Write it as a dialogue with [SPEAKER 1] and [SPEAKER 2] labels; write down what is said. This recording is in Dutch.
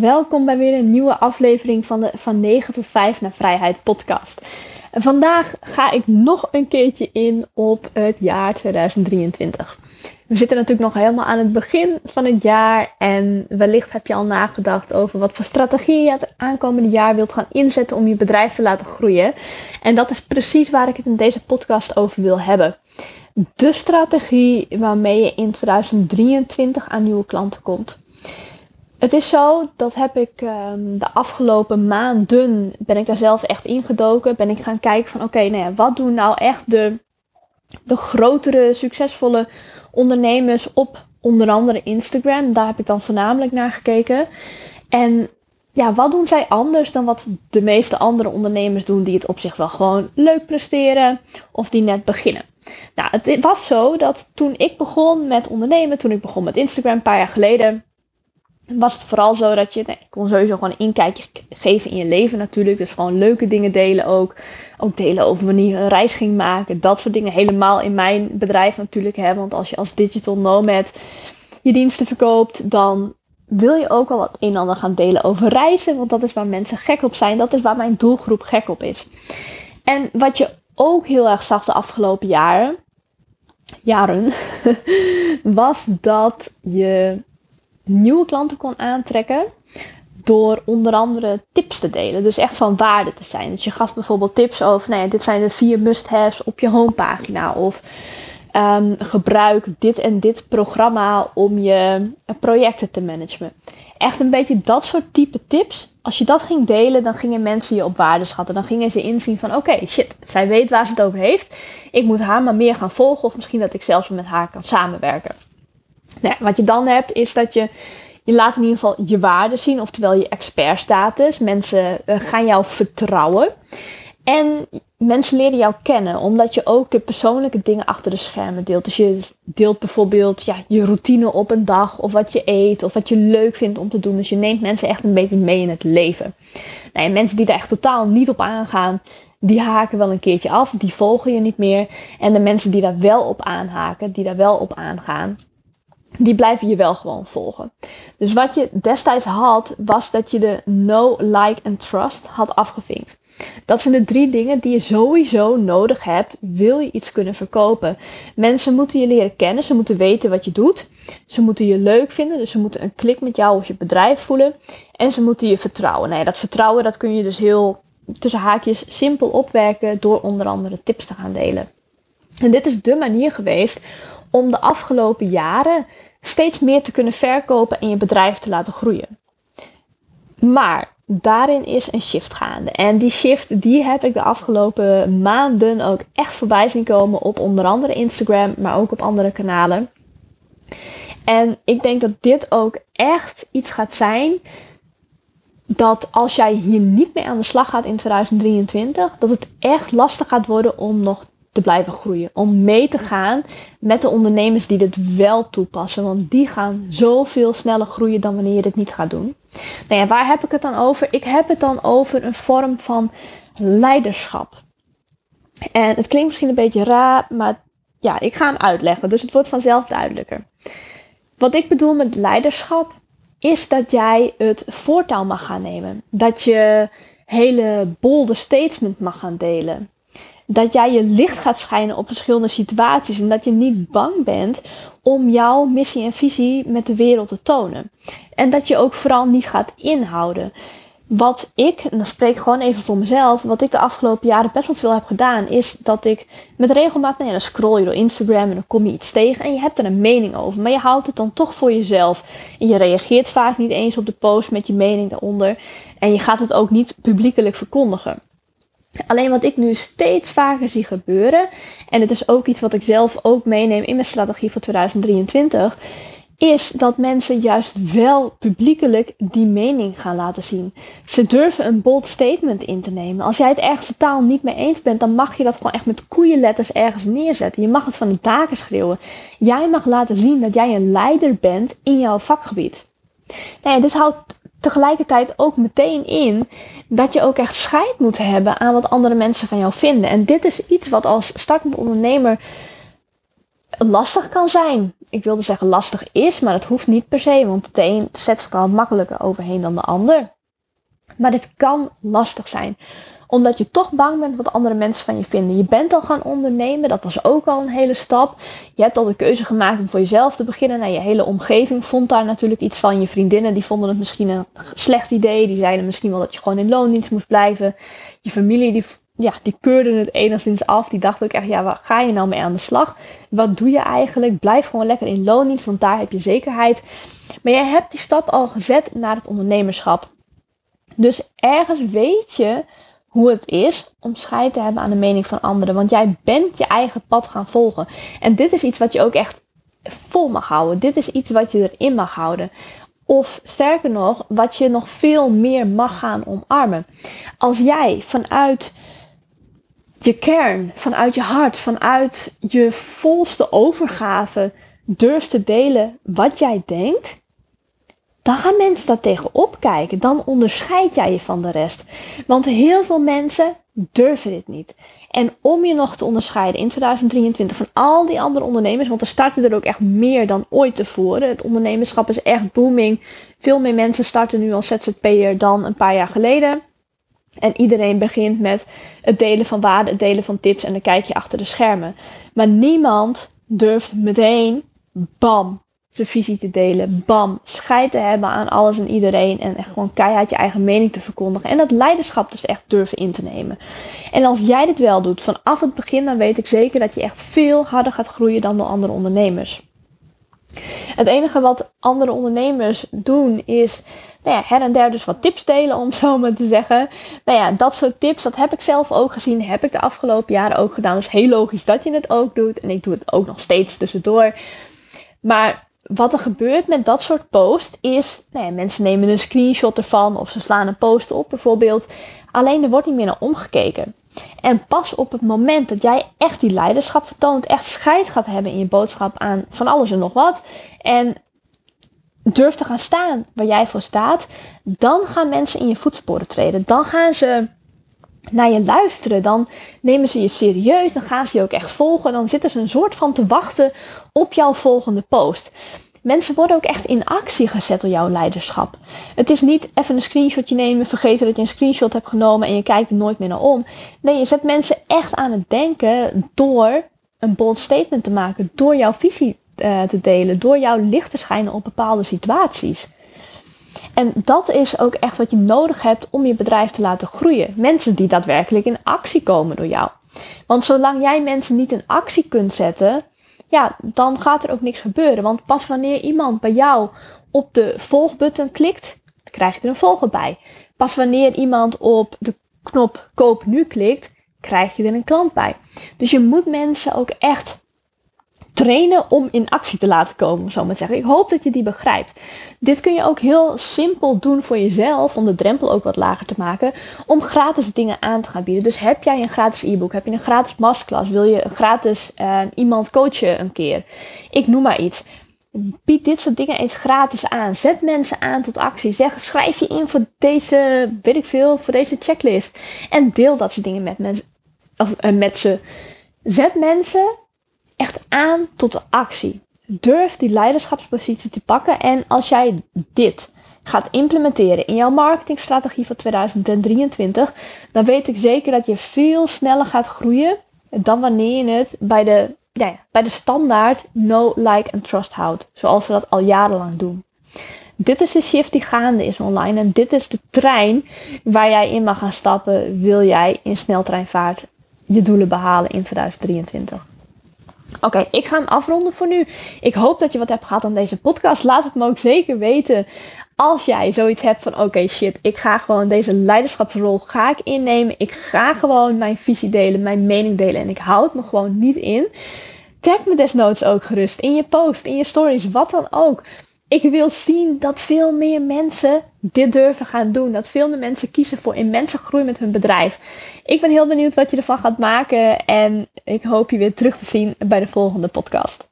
[SPEAKER 1] Welkom bij weer een nieuwe aflevering van de Van 9 tot 5 naar Vrijheid podcast. Vandaag ga ik nog een keertje in op het jaar 2023. We zitten natuurlijk nog helemaal aan het begin van het jaar en wellicht heb je al nagedacht over wat voor strategie je het aankomende jaar wilt gaan inzetten om je bedrijf te laten groeien. En dat is precies waar ik het in deze podcast over wil hebben. De strategie waarmee je in 2023 aan nieuwe klanten komt. Het is zo, dat heb ik um, de afgelopen maanden, ben ik daar zelf echt ingedoken. Ben ik gaan kijken van oké, nou ja, wat doen nou echt de, de grotere, succesvolle ondernemers op onder andere Instagram. Daar heb ik dan voornamelijk naar gekeken. En ja, wat doen zij anders dan wat de meeste andere ondernemers doen die het op zich wel gewoon leuk presteren of die net beginnen? Nou, het was zo dat toen ik begon met ondernemen, toen ik begon met Instagram een paar jaar geleden, was het vooral zo dat je, nee, kon sowieso gewoon een inkijkje geven in je leven natuurlijk. Dus gewoon leuke dingen delen ook. Ook delen over wanneer je een reis ging maken. Dat soort dingen helemaal in mijn bedrijf natuurlijk. Hè? Want als je als digital nomad je diensten verkoopt, dan wil je ook al wat een en ander gaan delen over reizen. Want dat is waar mensen gek op zijn. Dat is waar mijn doelgroep gek op is. En wat je ook heel erg zag de afgelopen jaren, jaren was dat je nieuwe klanten kon aantrekken door onder andere tips te delen. Dus echt van waarde te zijn. Dus je gaf bijvoorbeeld tips over, nou ja, dit zijn de vier must-haves op je homepagina. Of um, gebruik dit en dit programma om je projecten te managen. Echt een beetje dat soort type tips. Als je dat ging delen, dan gingen mensen je op waarde schatten. Dan gingen ze inzien van, oké, shit, zij weet waar ze het over heeft. Ik moet haar maar meer gaan volgen. Of misschien dat ik zelfs met haar kan samenwerken. Nou, wat je dan hebt is dat je, je laat in ieder geval je waarde zien, oftewel je expertstatus. Mensen uh, gaan jou vertrouwen. En mensen leren jou kennen, omdat je ook de persoonlijke dingen achter de schermen deelt. Dus je deelt bijvoorbeeld ja, je routine op een dag, of wat je eet, of wat je leuk vindt om te doen. Dus je neemt mensen echt een beetje mee in het leven. Nou, mensen die daar echt totaal niet op aangaan, die haken wel een keertje af, die volgen je niet meer. En de mensen die daar wel op aanhaken, die daar wel op aangaan, die blijven je wel gewoon volgen. Dus wat je destijds had, was dat je de no, like en trust had afgevinkt. Dat zijn de drie dingen die je sowieso nodig hebt, wil je iets kunnen verkopen. Mensen moeten je leren kennen, ze moeten weten wat je doet. Ze moeten je leuk vinden, dus ze moeten een klik met jou of je bedrijf voelen. En ze moeten je vertrouwen. Nou dat vertrouwen dat kun je dus heel tussen haakjes simpel opwerken door onder andere tips te gaan delen. En dit is de manier geweest om de afgelopen jaren steeds meer te kunnen verkopen en je bedrijf te laten groeien. Maar daarin is een shift gaande. En die shift die heb ik de afgelopen maanden ook echt voorbij zien komen op onder andere Instagram, maar ook op andere kanalen. En ik denk dat dit ook echt iets gaat zijn dat als jij hier niet mee aan de slag gaat in 2023, dat het echt lastig gaat worden om nog te blijven groeien. Om mee te gaan met de ondernemers die dit wel toepassen. Want die gaan zoveel sneller groeien dan wanneer je dit niet gaat doen. Nou ja, waar heb ik het dan over? Ik heb het dan over een vorm van leiderschap. En het klinkt misschien een beetje raar, maar ja, ik ga hem uitleggen. Dus het wordt vanzelf duidelijker. Wat ik bedoel met leiderschap is dat jij het voortouw mag gaan nemen. Dat je hele bolde statement mag gaan delen dat jij je licht gaat schijnen op verschillende situaties en dat je niet bang bent om jouw missie en visie met de wereld te tonen. En dat je ook vooral niet gaat inhouden. Wat ik, en dan spreek ik gewoon even voor mezelf, wat ik de afgelopen jaren best wel veel heb gedaan, is dat ik met regelmaat, nou ja, dan scroll je door Instagram en dan kom je iets tegen en je hebt er een mening over, maar je houdt het dan toch voor jezelf. En je reageert vaak niet eens op de post met je mening daaronder en je gaat het ook niet publiekelijk verkondigen. Alleen wat ik nu steeds vaker zie gebeuren, en het is ook iets wat ik zelf ook meeneem in mijn strategie voor 2023, is dat mensen juist wel publiekelijk die mening gaan laten zien. Ze durven een bold statement in te nemen. Als jij het ergens totaal niet mee eens bent, dan mag je dat gewoon echt met koeienletters ergens neerzetten. Je mag het van de daken schreeuwen. Jij mag laten zien dat jij een leider bent in jouw vakgebied. Nou ja, dit houdt tegelijkertijd ook meteen in dat je ook echt scheid moet hebben aan wat andere mensen van jou vinden. En dit is iets wat als startend ondernemer lastig kan zijn. Ik wilde zeggen lastig is, maar dat hoeft niet per se, want de een zet zich er al makkelijker overheen dan de ander. Maar dit kan lastig zijn omdat je toch bang bent wat andere mensen van je vinden. Je bent al gaan ondernemen, dat was ook al een hele stap. Je hebt al de keuze gemaakt om voor jezelf te beginnen. Nou, je hele omgeving vond daar natuurlijk iets van. Je vriendinnen die vonden het misschien een slecht idee. Die zeiden misschien wel dat je gewoon in loondienst moest blijven. Je familie die, ja, die keurde het enigszins af. Die dacht ook echt, ja, waar ga je nou mee aan de slag? Wat doe je eigenlijk? Blijf gewoon lekker in loondienst, want daar heb je zekerheid. Maar jij hebt die stap al gezet naar het ondernemerschap. Dus ergens weet je hoe het is om scheid te hebben aan de mening van anderen. Want jij bent je eigen pad gaan volgen. En dit is iets wat je ook echt vol mag houden. Dit is iets wat je erin mag houden. Of sterker nog, wat je nog veel meer mag gaan omarmen. Als jij vanuit je kern, vanuit je hart, vanuit je volste overgave durft te delen wat jij denkt, dan gaan mensen daar tegenop kijken. Dan onderscheid jij je van de rest. Want heel veel mensen durven dit niet. En om je nog te onderscheiden in 2023 van al die andere ondernemers, want er starten er ook echt meer dan ooit tevoren. Het ondernemerschap is echt booming. Veel meer mensen starten nu als ZZP'er dan een paar jaar geleden. En iedereen begint met het delen van waarde, het delen van tips en dan kijk je achter de schermen. Maar niemand durft meteen, bam, zijn visie te delen. Bam, scheid te hebben aan alles en iedereen. En echt gewoon keihard je eigen mening te verkondigen. En dat leiderschap dus echt durven in te nemen. En als jij dit wel doet vanaf het begin, dan weet ik zeker dat je echt veel harder gaat groeien dan de andere ondernemers. Het enige wat andere ondernemers doen is nou ja, her en der dus wat tips delen, om zo maar te zeggen. Nou ja, dat soort tips, dat heb ik zelf ook gezien. Heb ik de afgelopen jaren ook gedaan. Dus heel logisch dat je het ook doet. En ik doe het ook nog steeds tussendoor. Maar wat er gebeurt met dat soort posts is, nou ja, mensen nemen een screenshot ervan of ze slaan een post op bijvoorbeeld. Alleen er wordt niet meer naar omgekeken. En pas op het moment dat jij echt die leiderschap vertoont, echt scheid gaat hebben in je boodschap aan van alles en nog wat. En durft te gaan staan waar jij voor staat, dan gaan mensen in je voetsporen treden. Dan gaan ze naar je luisteren. Dan nemen ze je serieus. Dan gaan ze je ook echt volgen. Dan zitten ze een soort van te wachten op jouw volgende post. Mensen worden ook echt in actie gezet door jouw leiderschap. Het is niet even een screenshotje nemen, vergeten dat je een screenshot hebt genomen en je kijkt er nooit meer naar om. Nee, je zet mensen echt aan het denken door een bold statement te maken, door jouw visie uh, te delen, door jouw licht te schijnen op bepaalde situaties. En dat is ook echt wat je nodig hebt om je bedrijf te laten groeien. Mensen die daadwerkelijk in actie komen door jou. Want zolang jij mensen niet in actie kunt zetten, ja, dan gaat er ook niks gebeuren. Want pas wanneer iemand bij jou op de volgbutton klikt, krijg je er een volger bij. Pas wanneer iemand op de knop koop nu klikt, krijg je er een klant bij. Dus je moet mensen ook echt trainen om in actie te laten komen, zo maar zeggen. Ik hoop dat je die begrijpt. Dit kun je ook heel simpel doen voor jezelf, om de drempel ook wat lager te maken, om gratis dingen aan te gaan bieden. Dus heb jij een gratis e-book, heb je een gratis masterclass, wil je gratis uh, iemand coachen een keer, ik noem maar iets. Bied dit soort dingen eens gratis aan. Zet mensen aan tot actie. Zeg, schrijf je in voor deze, weet ik veel, voor deze checklist. En deel dat soort dingen met mensen. Of uh, met ze. Zet mensen echt aan tot de actie. Durf die leiderschapspositie te pakken. En als jij dit gaat implementeren in jouw marketingstrategie voor 2023, dan weet ik zeker dat je veel sneller gaat groeien dan wanneer je het bij de, ja, bij de standaard no, like en trust houdt. Zoals we dat al jarenlang doen. Dit is de shift die gaande is online en dit is de trein waar jij in mag gaan stappen. Wil jij in sneltreinvaart je doelen behalen in 2023? Oké, ik ga hem afronden voor nu. Ik hoop dat je wat hebt gehad aan deze podcast. Laat het me ook zeker weten. Als jij zoiets hebt van oké shit, ik ga gewoon deze leiderschapsrol ga ik innemen. Ik ga gewoon mijn visie delen, mijn mening delen en ik houd me gewoon niet in. Tag me desnoods ook gerust in je post, in je stories, wat dan ook. Ik wil zien dat veel meer mensen dit durven gaan doen. Dat veel meer mensen kiezen voor immense groei met hun bedrijf. Ik ben heel benieuwd wat je ervan gaat maken. En ik hoop je weer terug te zien bij de volgende podcast.